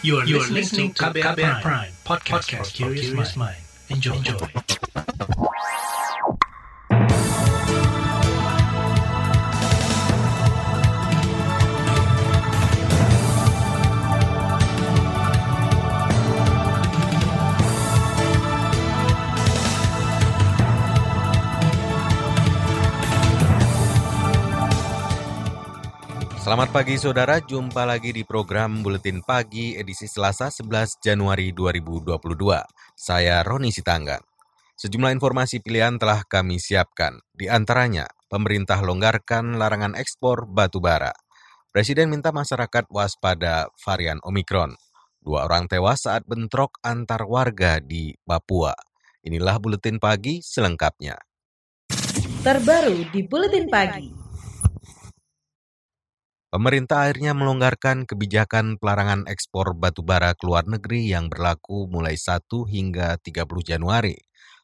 You are, you are listening to KBR, Prime, Prime podcast, podcast for curious mind. Enjoy. Enjoy. Selamat pagi saudara, jumpa lagi di program Buletin Pagi edisi Selasa 11 Januari 2022. Saya Roni Sitanggang. Sejumlah informasi pilihan telah kami siapkan. Di antaranya, pemerintah longgarkan larangan ekspor batu bara. Presiden minta masyarakat waspada varian Omikron. Dua orang tewas saat bentrok antar warga di Papua. Inilah Buletin Pagi selengkapnya. Terbaru di Buletin Pagi. Pemerintah akhirnya melonggarkan kebijakan pelarangan ekspor batu bara ke luar negeri yang berlaku mulai 1 hingga 30 Januari.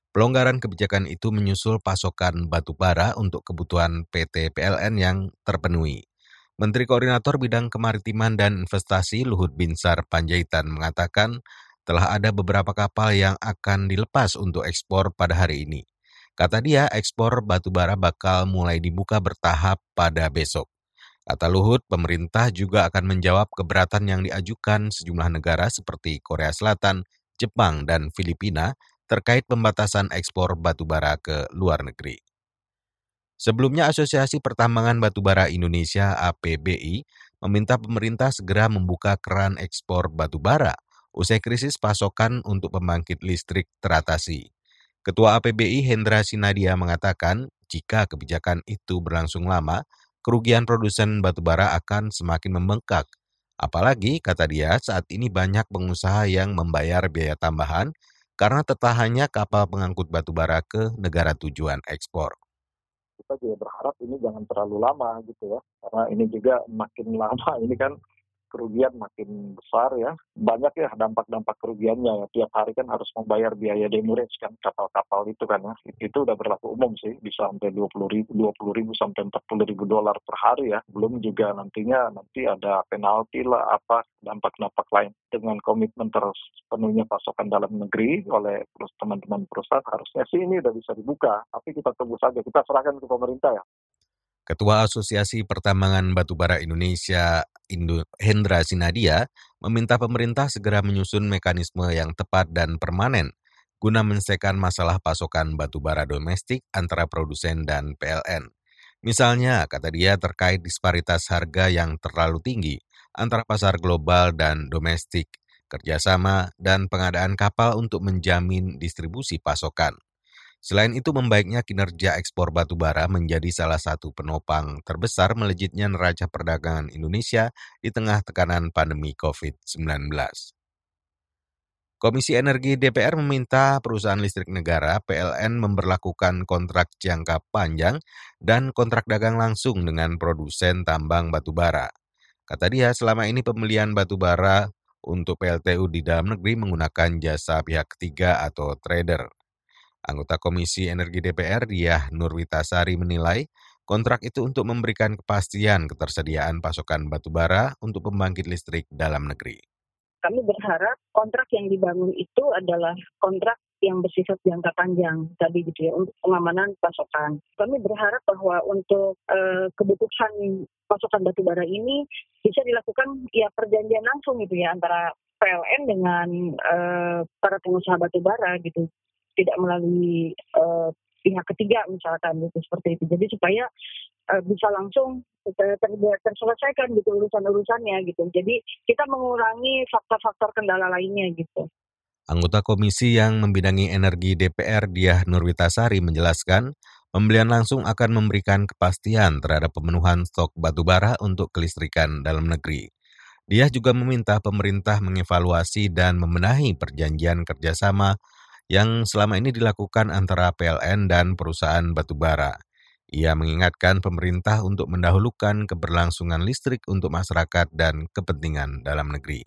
Pelonggaran kebijakan itu menyusul pasokan batu bara untuk kebutuhan PT PLN yang terpenuhi. Menteri Koordinator Bidang Kemaritiman dan Investasi Luhut Binsar Panjaitan mengatakan telah ada beberapa kapal yang akan dilepas untuk ekspor pada hari ini. Kata dia, ekspor batu bara bakal mulai dibuka bertahap pada besok. Kata Luhut, pemerintah juga akan menjawab keberatan yang diajukan sejumlah negara seperti Korea Selatan, Jepang, dan Filipina terkait pembatasan ekspor batu bara ke luar negeri. Sebelumnya Asosiasi Pertambangan Batubara Indonesia APBI meminta pemerintah segera membuka keran ekspor batu bara usai krisis pasokan untuk pembangkit listrik teratasi. Ketua APBI Hendra Sinadia mengatakan jika kebijakan itu berlangsung lama, kerugian produsen batubara akan semakin membengkak. Apalagi, kata dia, saat ini banyak pengusaha yang membayar biaya tambahan karena tetahannya kapal pengangkut batubara ke negara tujuan ekspor kita juga berharap ini jangan terlalu lama gitu ya karena ini juga makin lama ini kan kerugian makin besar ya. Banyak ya dampak-dampak kerugiannya ya. Tiap hari kan harus membayar biaya demurrage kan kapal-kapal itu kan ya. Itu udah berlaku umum sih, bisa sampai 20 ribu, 20 ribu sampai 40 ribu dolar per hari ya. Belum juga nantinya nanti ada penalti lah apa dampak-dampak lain. Dengan komitmen terus penuhnya pasokan dalam negeri oleh teman-teman perusahaan harusnya sih ini udah bisa dibuka. Tapi kita tunggu saja, kita serahkan ke pemerintah ya. Ketua Asosiasi Pertambangan Batubara Indonesia Hendra Sinadia meminta pemerintah segera menyusun mekanisme yang tepat dan permanen guna menyelesaikan masalah pasokan batubara domestik antara produsen dan PLN. Misalnya, kata dia terkait disparitas harga yang terlalu tinggi antara pasar global dan domestik, kerjasama, dan pengadaan kapal untuk menjamin distribusi pasokan. Selain itu, membaiknya kinerja ekspor batu bara menjadi salah satu penopang terbesar melejitnya neraca perdagangan Indonesia di tengah tekanan pandemi COVID-19. Komisi Energi DPR meminta perusahaan listrik negara PLN memperlakukan kontrak jangka panjang dan kontrak dagang langsung dengan produsen tambang batu bara. Kata dia, selama ini pembelian batu bara untuk PLTU di dalam negeri menggunakan jasa pihak ketiga atau trader. Anggota Komisi Energi DPR Diah Nurwitasari menilai kontrak itu untuk memberikan kepastian ketersediaan pasokan batubara untuk pembangkit listrik dalam negeri. Kami berharap kontrak yang dibangun itu adalah kontrak yang bersifat jangka panjang tadi gitu ya untuk pengamanan pasokan. Kami berharap bahwa untuk uh, kebutuhan pasokan batubara ini bisa dilakukan ya perjanjian langsung gitu ya antara PLN dengan uh, para pengusaha batubara gitu tidak melalui uh, pihak ketiga misalkan gitu seperti itu. Jadi supaya uh, bisa langsung ter terselesaikan gitu urusan-urusannya gitu. Jadi kita mengurangi faktor-faktor kendala lainnya gitu. Anggota komisi yang membidangi energi DPR Diah Nurwitasari menjelaskan, pembelian langsung akan memberikan kepastian terhadap pemenuhan stok batubara untuk kelistrikan dalam negeri. Dia juga meminta pemerintah mengevaluasi dan membenahi perjanjian kerjasama yang selama ini dilakukan antara PLN dan perusahaan batubara. Ia mengingatkan pemerintah untuk mendahulukan keberlangsungan listrik untuk masyarakat dan kepentingan dalam negeri.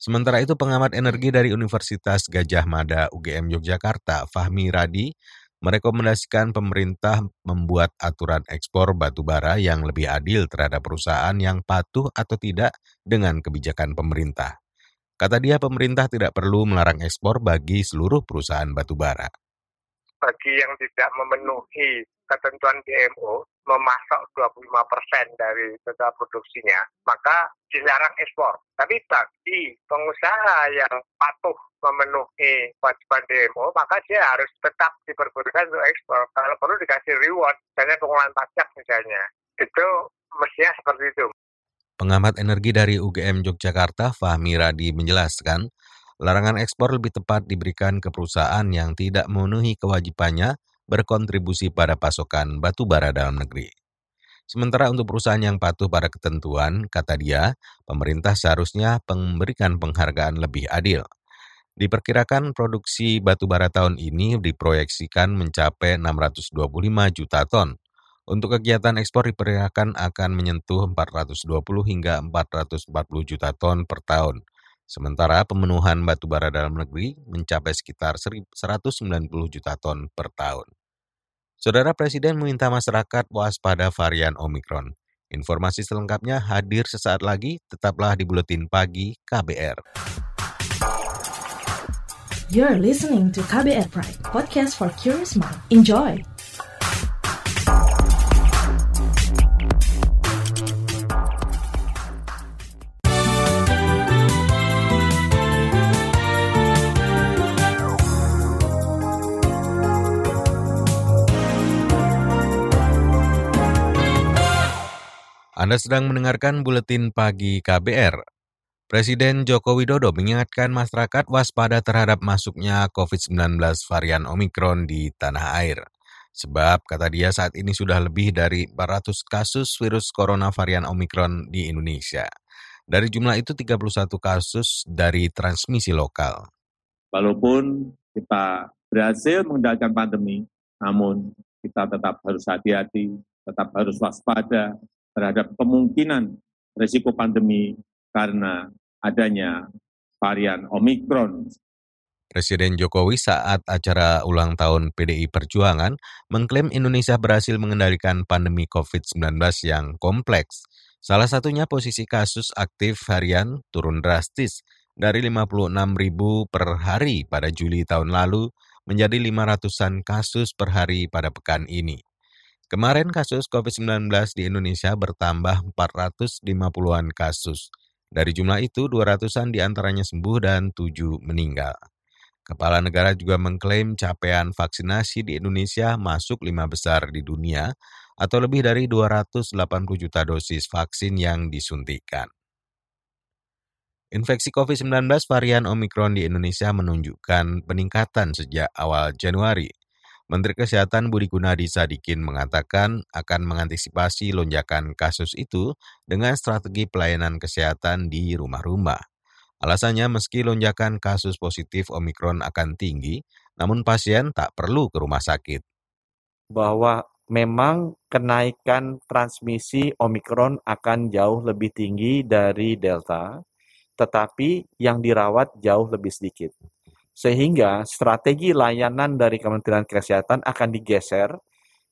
Sementara itu pengamat energi dari Universitas Gajah Mada UGM Yogyakarta, Fahmi Radi, merekomendasikan pemerintah membuat aturan ekspor batu bara yang lebih adil terhadap perusahaan yang patuh atau tidak dengan kebijakan pemerintah. Kata dia, pemerintah tidak perlu melarang ekspor bagi seluruh perusahaan batu bara. Bagi yang tidak memenuhi ketentuan DMO, memasok 25% dari total produksinya, maka dilarang ekspor. Tapi bagi pengusaha yang patuh memenuhi kewajiban DMO, maka dia harus tetap diperbolehkan untuk ekspor. Kalau perlu dikasih reward, misalnya pengolahan pajak misalnya. Itu mestinya seperti itu. Pengamat energi dari UGM Yogyakarta, Fahmi Radi menjelaskan, larangan ekspor lebih tepat diberikan ke perusahaan yang tidak memenuhi kewajibannya berkontribusi pada pasokan batu bara dalam negeri. Sementara untuk perusahaan yang patuh pada ketentuan, kata dia, pemerintah seharusnya memberikan penghargaan lebih adil. Diperkirakan produksi batu bara tahun ini diproyeksikan mencapai 625 juta ton. Untuk kegiatan ekspor diperkirakan akan menyentuh 420 hingga 440 juta ton per tahun. Sementara pemenuhan batu bara dalam negeri mencapai sekitar 190 juta ton per tahun. Saudara Presiden meminta masyarakat waspada varian Omikron. Informasi selengkapnya hadir sesaat lagi, tetaplah di Buletin Pagi KBR. You're listening to KBR Pride, podcast for curious mind. Enjoy! Anda sedang mendengarkan buletin pagi KBR. Presiden Joko Widodo mengingatkan masyarakat waspada terhadap masuknya COVID-19 varian Omikron di tanah air. Sebab, kata dia, saat ini sudah lebih dari 400 kasus virus corona varian Omikron di Indonesia. Dari jumlah itu 31 kasus dari transmisi lokal. Walaupun kita berhasil mengendalikan pandemi, namun kita tetap harus hati-hati, tetap harus waspada, terhadap kemungkinan risiko pandemi karena adanya varian Omikron. Presiden Jokowi saat acara ulang tahun PDI Perjuangan mengklaim Indonesia berhasil mengendalikan pandemi COVID-19 yang kompleks. Salah satunya posisi kasus aktif harian turun drastis dari 56 ribu per hari pada Juli tahun lalu menjadi 500-an kasus per hari pada pekan ini. Kemarin kasus COVID-19 di Indonesia bertambah 450-an kasus. Dari jumlah itu, 200-an di antaranya sembuh dan 7 meninggal. Kepala negara juga mengklaim capaian vaksinasi di Indonesia masuk lima besar di dunia atau lebih dari 280 juta dosis vaksin yang disuntikan. Infeksi COVID-19 varian Omikron di Indonesia menunjukkan peningkatan sejak awal Januari. Menteri Kesehatan Budi Gunadi Sadikin mengatakan akan mengantisipasi lonjakan kasus itu dengan strategi pelayanan kesehatan di rumah-rumah. Alasannya meski lonjakan kasus positif Omikron akan tinggi, namun pasien tak perlu ke rumah sakit. Bahwa memang kenaikan transmisi Omikron akan jauh lebih tinggi dari Delta, tetapi yang dirawat jauh lebih sedikit. Sehingga strategi layanan dari Kementerian Kesehatan akan digeser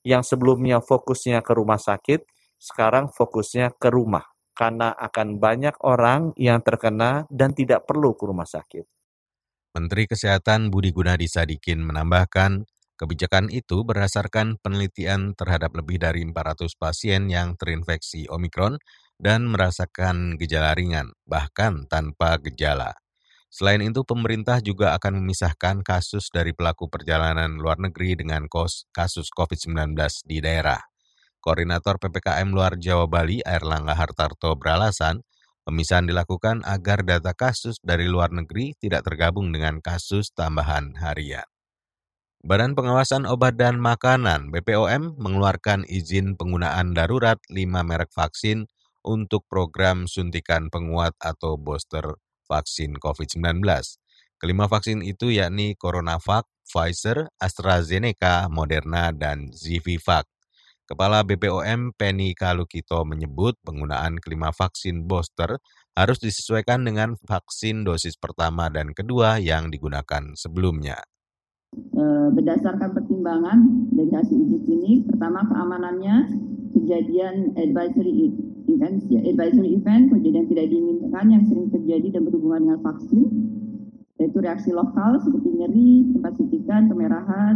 yang sebelumnya fokusnya ke rumah sakit, sekarang fokusnya ke rumah. Karena akan banyak orang yang terkena dan tidak perlu ke rumah sakit. Menteri Kesehatan Budi Gunadi Sadikin menambahkan, kebijakan itu berdasarkan penelitian terhadap lebih dari 400 pasien yang terinfeksi Omikron dan merasakan gejala ringan, bahkan tanpa gejala. Selain itu, pemerintah juga akan memisahkan kasus dari pelaku perjalanan luar negeri dengan kasus COVID-19 di daerah. Koordinator PPKM Luar Jawa Bali, Airlangga Hartarto, beralasan pemisahan dilakukan agar data kasus dari luar negeri tidak tergabung dengan kasus tambahan harian. Badan Pengawasan Obat dan Makanan BPOM mengeluarkan izin penggunaan darurat 5 merek vaksin untuk program suntikan penguat atau booster vaksin COVID-19. Kelima vaksin itu yakni CoronaVac, Pfizer, AstraZeneca, Moderna, dan Zivivac. Kepala BPOM Penny Kalukito menyebut penggunaan kelima vaksin booster harus disesuaikan dengan vaksin dosis pertama dan kedua yang digunakan sebelumnya. Eh, berdasarkan pertimbangan dari hasil uji klinik, pertama keamanannya, kejadian advisory event, ya, advisory event, kejadian tidak diinginkan yang sering terjadi dan berhubungan dengan vaksin, yaitu reaksi lokal seperti nyeri, tempat suntikan, kemerahan,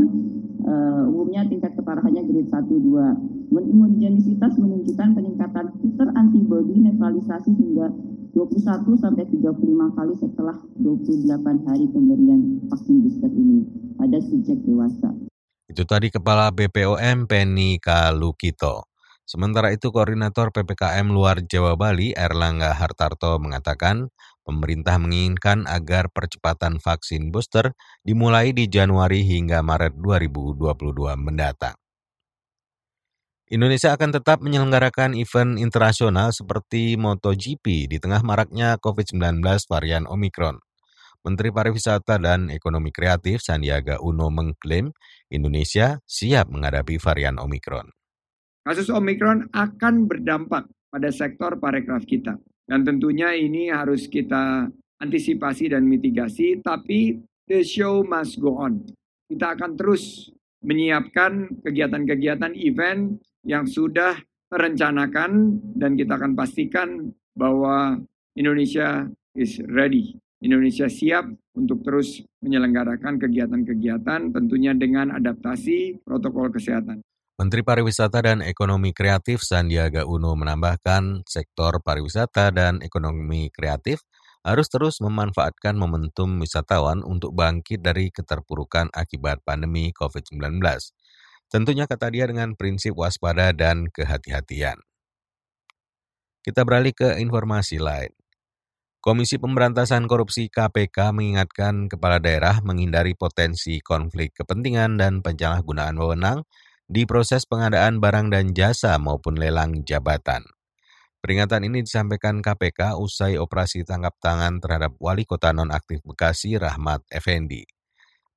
uh, umumnya tingkat keparahannya grade 1 2. Imunogenisitas menunjukkan peningkatan titer antibodi netralisasi hingga 21 sampai 35 kali setelah 28 hari pemberian vaksin booster ini pada subjek dewasa. Itu tadi Kepala BPOM Penny Kalukito. Sementara itu Koordinator PPKM Luar Jawa Bali Erlangga Hartarto mengatakan pemerintah menginginkan agar percepatan vaksin booster dimulai di Januari hingga Maret 2022 mendatang. Indonesia akan tetap menyelenggarakan event internasional seperti MotoGP di tengah maraknya COVID-19 varian Omicron. Menteri Pariwisata dan Ekonomi Kreatif Sandiaga Uno mengklaim Indonesia siap menghadapi varian Omicron. Kasus Omicron akan berdampak pada sektor parekraf kita. Dan tentunya ini harus kita antisipasi dan mitigasi, tapi the show must go on. Kita akan terus menyiapkan kegiatan-kegiatan event yang sudah terencanakan dan kita akan pastikan bahwa Indonesia is ready. Indonesia siap untuk terus menyelenggarakan kegiatan-kegiatan tentunya dengan adaptasi protokol kesehatan. Menteri Pariwisata dan Ekonomi Kreatif Sandiaga Uno menambahkan sektor pariwisata dan ekonomi kreatif harus terus memanfaatkan momentum wisatawan untuk bangkit dari keterpurukan akibat pandemi COVID-19. Tentunya kata dia dengan prinsip waspada dan kehati-hatian. Kita beralih ke informasi lain. Komisi Pemberantasan Korupsi KPK mengingatkan kepala daerah menghindari potensi konflik kepentingan dan penyalahgunaan wewenang di proses pengadaan barang dan jasa maupun lelang jabatan. Peringatan ini disampaikan KPK usai operasi tangkap tangan terhadap Wali Kota Nonaktif Bekasi Rahmat Effendi.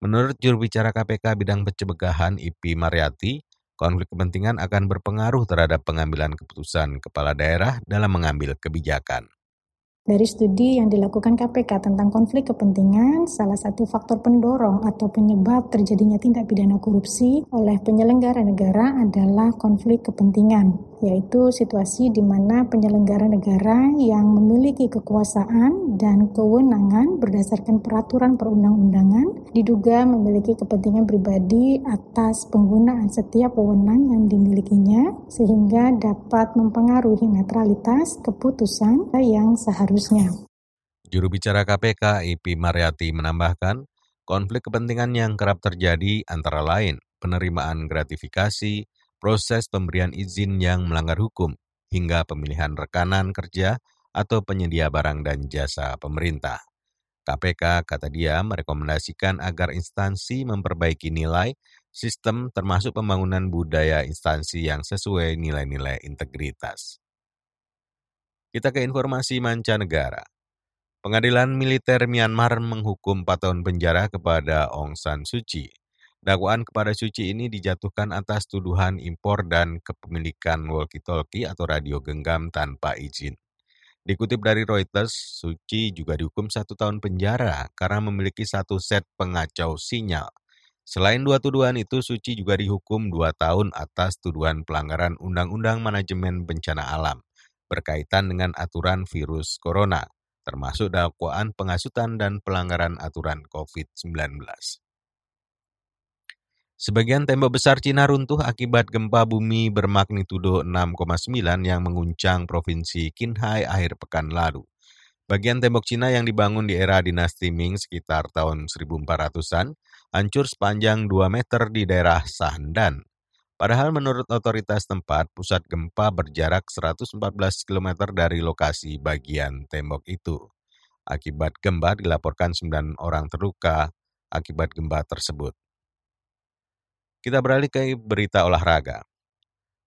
Menurut juru bicara KPK bidang pencegahan IP Mariati, konflik kepentingan akan berpengaruh terhadap pengambilan keputusan kepala daerah dalam mengambil kebijakan. Dari studi yang dilakukan KPK tentang konflik kepentingan, salah satu faktor pendorong atau penyebab terjadinya tindak pidana korupsi oleh penyelenggara negara adalah konflik kepentingan yaitu situasi di mana penyelenggara negara yang memiliki kekuasaan dan kewenangan berdasarkan peraturan perundang-undangan diduga memiliki kepentingan pribadi atas penggunaan setiap wewenang yang dimilikinya sehingga dapat mempengaruhi netralitas keputusan yang seharusnya. Juru bicara KPK IP Mariati menambahkan, konflik kepentingan yang kerap terjadi antara lain penerimaan gratifikasi, proses pemberian izin yang melanggar hukum, hingga pemilihan rekanan kerja atau penyedia barang dan jasa pemerintah. KPK, kata dia, merekomendasikan agar instansi memperbaiki nilai, sistem termasuk pembangunan budaya instansi yang sesuai nilai-nilai integritas. Kita ke informasi mancanegara. Pengadilan militer Myanmar menghukum 4 tahun penjara kepada Aung San Suu Kyi Dakwaan kepada Suci ini dijatuhkan atas tuduhan impor dan kepemilikan walkie-talkie atau radio genggam tanpa izin. Dikutip dari Reuters, Suci juga dihukum satu tahun penjara karena memiliki satu set pengacau sinyal. Selain dua tuduhan itu, Suci juga dihukum dua tahun atas tuduhan pelanggaran Undang-Undang Manajemen Bencana Alam berkaitan dengan aturan virus corona, termasuk dakwaan pengasutan dan pelanggaran aturan COVID-19. Sebagian tembok besar Cina runtuh akibat gempa bumi bermagnitudo 6,9 yang mengguncang provinsi Qinghai akhir pekan lalu. Bagian tembok Cina yang dibangun di era dinasti Ming sekitar tahun 1400-an hancur sepanjang 2 meter di daerah Sahandan. Padahal menurut otoritas tempat, pusat gempa berjarak 114 km dari lokasi bagian tembok itu. Akibat gempa dilaporkan 9 orang terluka akibat gempa tersebut. Kita beralih ke berita olahraga.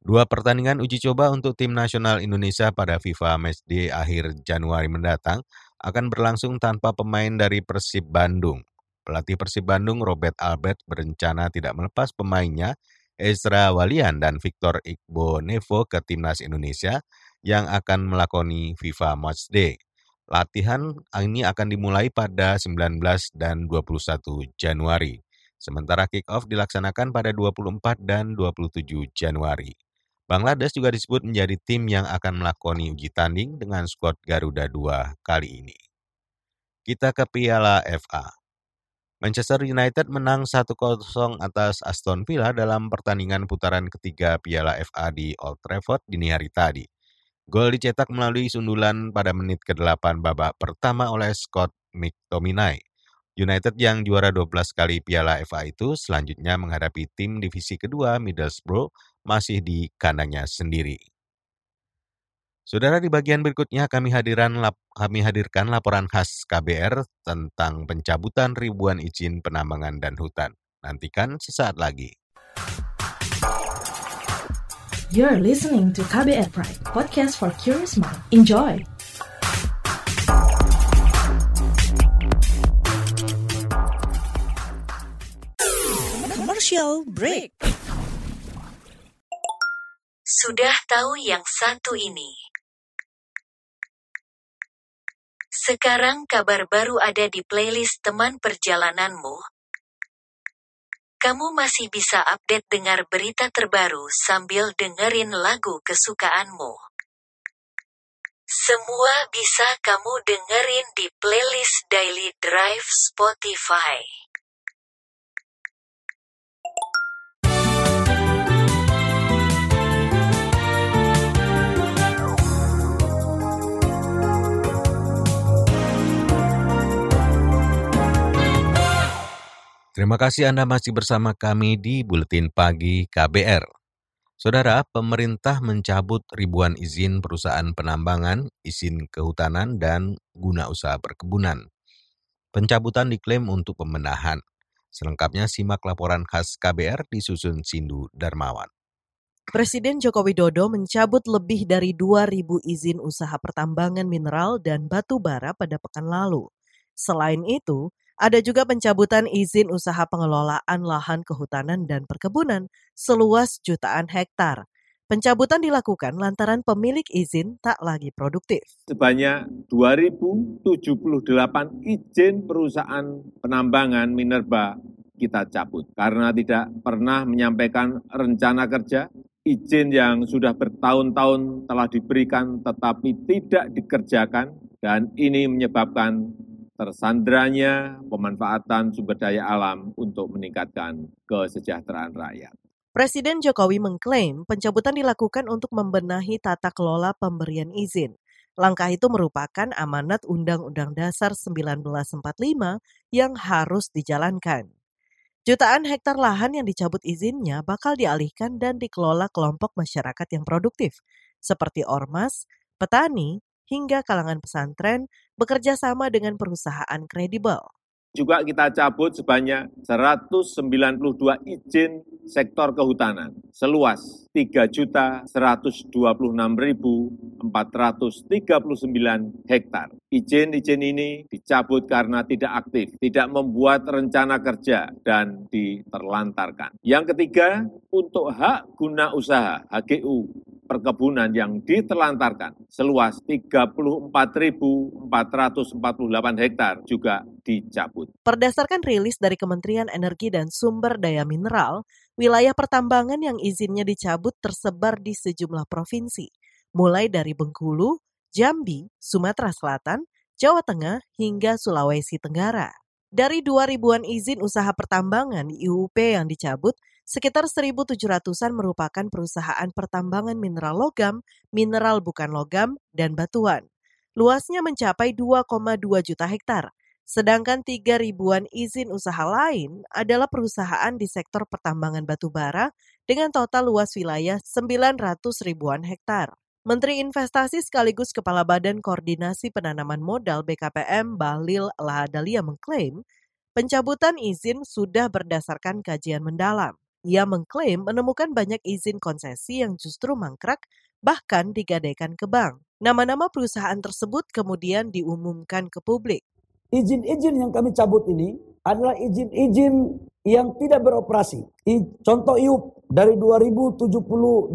Dua pertandingan uji coba untuk tim nasional Indonesia pada FIFA Matchday akhir Januari mendatang akan berlangsung tanpa pemain dari Persib Bandung. Pelatih Persib Bandung Robert Albert berencana tidak melepas pemainnya Ezra Walian dan Victor Iqbo Nevo ke timnas Indonesia yang akan melakoni FIFA Matchday. Latihan ini akan dimulai pada 19 dan 21 Januari. Sementara kick-off dilaksanakan pada 24 dan 27 Januari. Bangladesh juga disebut menjadi tim yang akan melakoni uji tanding dengan skuad Garuda 2 kali ini. Kita ke Piala FA. Manchester United menang 1-0 atas Aston Villa dalam pertandingan putaran ketiga Piala FA di Old Trafford dini hari tadi. Gol dicetak melalui sundulan pada menit ke-8 babak pertama oleh Scott McTominay. United yang juara 12 kali Piala FA itu selanjutnya menghadapi tim divisi kedua Middlesbrough masih di kandangnya sendiri. Saudara di bagian berikutnya kami hadiran lap, kami hadirkan laporan khas KBR tentang pencabutan ribuan izin penambangan dan hutan. Nantikan sesaat lagi. You're listening to KBR Pride, podcast for curious mind. Enjoy! Commercial break. Sudah tahu yang satu ini? Sekarang kabar baru ada di playlist teman perjalananmu. Kamu masih bisa update dengar berita terbaru sambil dengerin lagu kesukaanmu. Semua bisa kamu dengerin di playlist Daily Drive Spotify. Terima kasih Anda masih bersama kami di Buletin Pagi KBR. Saudara, pemerintah mencabut ribuan izin perusahaan penambangan, izin kehutanan, dan guna usaha perkebunan. Pencabutan diklaim untuk pembenahan. Selengkapnya simak laporan khas KBR disusun Sindu Darmawan. Presiden Joko Widodo mencabut lebih dari 2.000 izin usaha pertambangan mineral dan batu bara pada pekan lalu. Selain itu, ada juga pencabutan izin usaha pengelolaan lahan kehutanan dan perkebunan seluas jutaan hektar. Pencabutan dilakukan lantaran pemilik izin tak lagi produktif. Sebanyak 2.078 izin perusahaan penambangan minerba kita cabut karena tidak pernah menyampaikan rencana kerja, izin yang sudah bertahun-tahun telah diberikan tetapi tidak dikerjakan dan ini menyebabkan tersandranya pemanfaatan sumber daya alam untuk meningkatkan kesejahteraan rakyat. Presiden Jokowi mengklaim pencabutan dilakukan untuk membenahi tata kelola pemberian izin. Langkah itu merupakan amanat Undang-Undang Dasar 1945 yang harus dijalankan. Jutaan hektar lahan yang dicabut izinnya bakal dialihkan dan dikelola kelompok masyarakat yang produktif, seperti ormas, petani, hingga kalangan pesantren bekerja sama dengan perusahaan kredibel. Juga kita cabut sebanyak 192 izin sektor kehutanan seluas 3.126.439 hektar. Izin-izin ini dicabut karena tidak aktif, tidak membuat rencana kerja, dan diterlantarkan. Yang ketiga, untuk hak guna usaha HGU perkebunan yang ditelantarkan seluas 34.448 hektar juga dicabut. Berdasarkan rilis dari Kementerian Energi dan Sumber Daya Mineral, wilayah pertambangan yang izinnya dicabut tersebar di sejumlah provinsi, mulai dari Bengkulu, Jambi, Sumatera Selatan, Jawa Tengah, hingga Sulawesi Tenggara. Dari dua ribuan izin usaha pertambangan IUP yang dicabut, sekitar 1.700-an merupakan perusahaan pertambangan mineral logam, mineral bukan logam, dan batuan. Luasnya mencapai 2,2 juta hektar, sedangkan 3 ribuan izin usaha lain adalah perusahaan di sektor pertambangan batu bara dengan total luas wilayah 900 ribuan hektar. Menteri Investasi sekaligus Kepala Badan Koordinasi Penanaman Modal BKPM Bahlil Lahadalia mengklaim pencabutan izin sudah berdasarkan kajian mendalam. Ia mengklaim menemukan banyak izin konsesi yang justru mangkrak bahkan digadaikan ke bank. Nama-nama perusahaan tersebut kemudian diumumkan ke publik. Izin-izin yang kami cabut ini adalah izin-izin yang tidak beroperasi. Contoh IUP dari 2078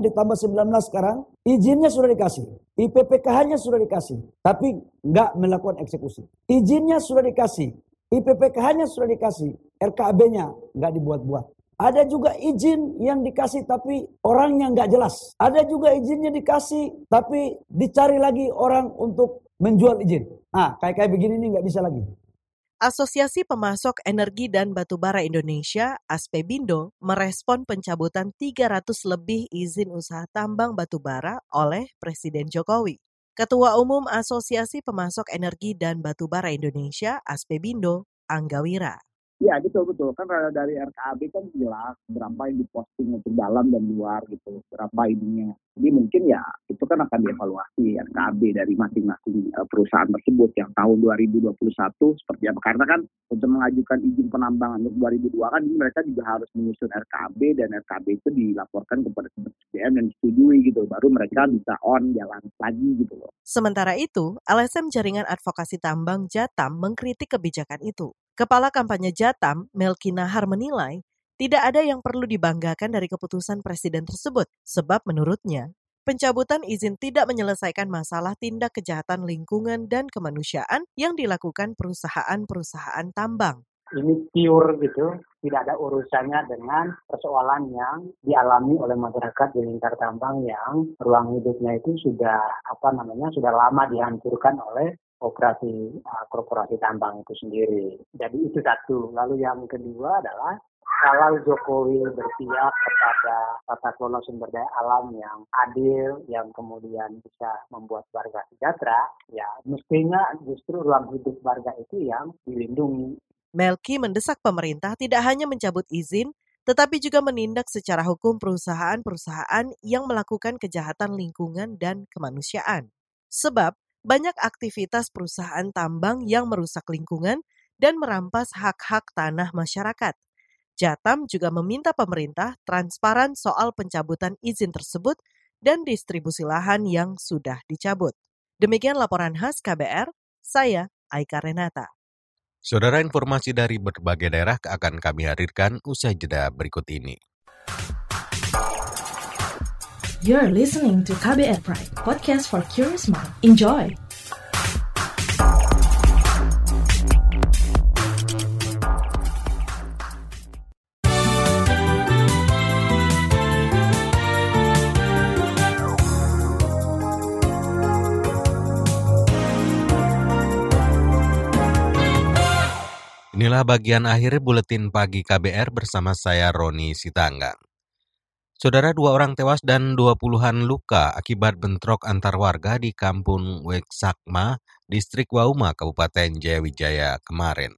ditambah 19 sekarang, izinnya sudah dikasih. IPPKH-nya sudah dikasih, tapi nggak melakukan eksekusi. Izinnya sudah dikasih, IPPKH-nya sudah dikasih, RKAB-nya nggak dibuat-buat. Ada juga izin yang dikasih tapi orangnya nggak jelas. Ada juga izinnya dikasih tapi dicari lagi orang untuk menjual izin. Nah, kayak kayak begini nih nggak bisa lagi. Asosiasi Pemasok Energi dan Batubara Indonesia, Aspebindo, merespon pencabutan 300 lebih izin usaha tambang batubara oleh Presiden Jokowi. Ketua Umum Asosiasi Pemasok Energi dan Batubara Indonesia, Aspebindo, Anggawira. Ya betul betul kan dari RKAB kan jelas berapa yang diposting untuk dalam dan luar gitu berapa ininya. Jadi mungkin ya itu kan akan dievaluasi RKAB dari masing-masing eh, perusahaan tersebut yang tahun 2021 seperti apa karena kan untuk mengajukan izin penambangan untuk 2002 kan mereka juga harus menyusun RKAB dan RKAB itu dilaporkan kepada SDM dan disetujui gitu baru mereka bisa on jalan lagi gitu loh. Sementara itu, LSM Jaringan Advokasi Tambang Jatam mengkritik kebijakan itu. Kepala kampanye Jatam, Melki Nahar menilai, tidak ada yang perlu dibanggakan dari keputusan presiden tersebut, sebab menurutnya, pencabutan izin tidak menyelesaikan masalah tindak kejahatan lingkungan dan kemanusiaan yang dilakukan perusahaan-perusahaan tambang. Ini pure gitu, tidak ada urusannya dengan persoalan yang dialami oleh masyarakat di lingkar tambang yang ruang hidupnya itu sudah apa namanya sudah lama dihancurkan oleh operasi uh, korporasi tambang itu sendiri. Jadi itu satu. Lalu yang kedua adalah kalau Jokowi berpihak kepada tata kelola sumber daya alam yang adil, yang kemudian bisa membuat warga sejahtera, ya mestinya justru ruang hidup warga itu yang dilindungi. Melki mendesak pemerintah tidak hanya mencabut izin, tetapi juga menindak secara hukum perusahaan-perusahaan yang melakukan kejahatan lingkungan dan kemanusiaan. Sebab banyak aktivitas perusahaan tambang yang merusak lingkungan dan merampas hak-hak tanah masyarakat. Jatam juga meminta pemerintah transparan soal pencabutan izin tersebut dan distribusi lahan yang sudah dicabut. Demikian laporan khas KBR, saya Aika Renata. Saudara informasi dari berbagai daerah akan kami hadirkan usai jeda berikut ini. You're listening to KBR Pride, podcast for curious mind. Enjoy! Inilah bagian akhir buletin pagi KBR bersama saya Roni Sitanggang. Saudara dua orang tewas dan dua puluhan luka akibat bentrok antar warga di kampung Weksakma, distrik Wauma, Kabupaten Jayawijaya kemarin.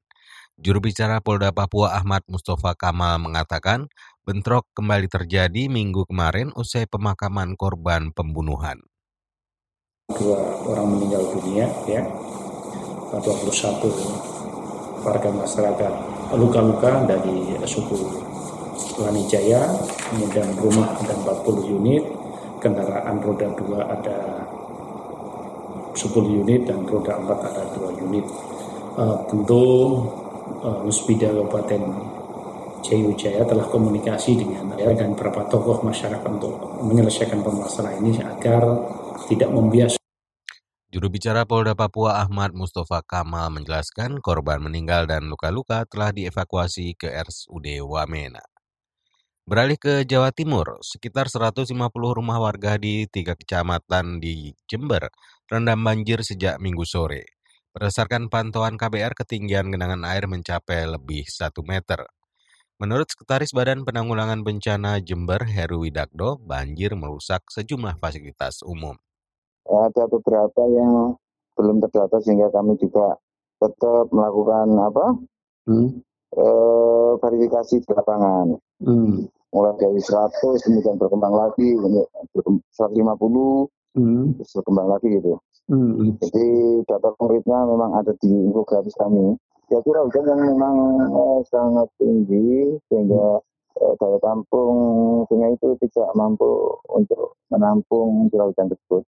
Juru bicara Polda Papua Ahmad Mustafa Kamal mengatakan bentrok kembali terjadi minggu kemarin usai pemakaman korban pembunuhan. Dua orang meninggal dunia, ya, 21 warga masyarakat luka-luka dari suku Lanijaya, kemudian rumah ada 40 unit, kendaraan roda 2 ada 10 unit dan roda 4 ada 2 unit. Uh, tentu uh, Muspida Kabupaten Jaya telah komunikasi dengan ya, dan beberapa tokoh masyarakat untuk menyelesaikan permasalahan ini agar tidak membias Juru bicara Polda Papua Ahmad Mustafa Kamal menjelaskan korban meninggal dan luka-luka telah dievakuasi ke RSUD Wamena. Beralih ke Jawa Timur, sekitar 150 rumah warga di tiga kecamatan di Jember rendam banjir sejak minggu sore. Berdasarkan pantauan KBR, ketinggian genangan air mencapai lebih 1 meter. Menurut Sekretaris Badan Penanggulangan Bencana Jember, Heru Widakdo, banjir merusak sejumlah fasilitas umum ada beberapa yang belum terdata sehingga kami juga tetap melakukan apa hmm. E, verifikasi di lapangan. Hmm. Mulai dari 100 kemudian berkembang lagi 150 hmm. terus berkembang lagi gitu. Hmm. Jadi data konkretnya memang ada di infografis kami. Kira-kira hujan yang memang eh, sangat tinggi sehingga eh, daya tampung sungai itu tidak mampu untuk menampung curah hujan tersebut.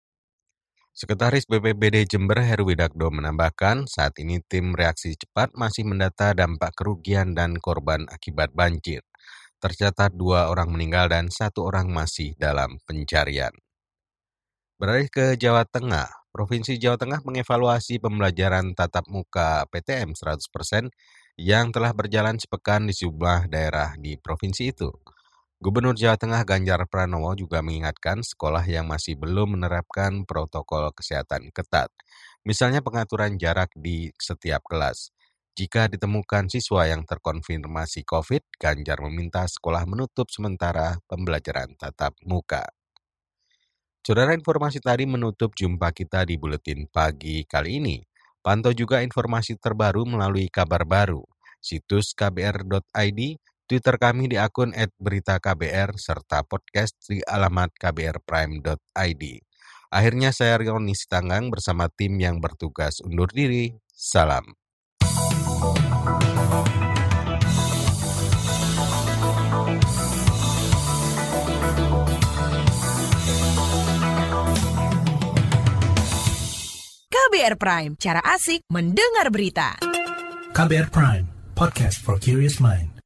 Sekretaris BPBD Jember Heru Widakdo menambahkan saat ini tim reaksi cepat masih mendata dampak kerugian dan korban akibat banjir. Tercatat dua orang meninggal dan satu orang masih dalam pencarian. Beralih ke Jawa Tengah, Provinsi Jawa Tengah mengevaluasi pembelajaran tatap muka PTM 100% yang telah berjalan sepekan di sejumlah daerah di provinsi itu. Gubernur Jawa Tengah Ganjar Pranowo juga mengingatkan sekolah yang masih belum menerapkan protokol kesehatan ketat, misalnya pengaturan jarak di setiap kelas. Jika ditemukan siswa yang terkonfirmasi COVID, Ganjar meminta sekolah menutup sementara pembelajaran tatap muka. Saudara informasi tadi menutup jumpa kita di Buletin Pagi kali ini. Pantau juga informasi terbaru melalui kabar baru, situs kbr.id, Twitter kami di akun @beritaKBR serta podcast di alamat kbrprime.id. Akhirnya saya Rioni Sitanggang bersama tim yang bertugas undur diri. Salam. KBR Prime, cara asik mendengar berita. KBR Prime, podcast for curious mind.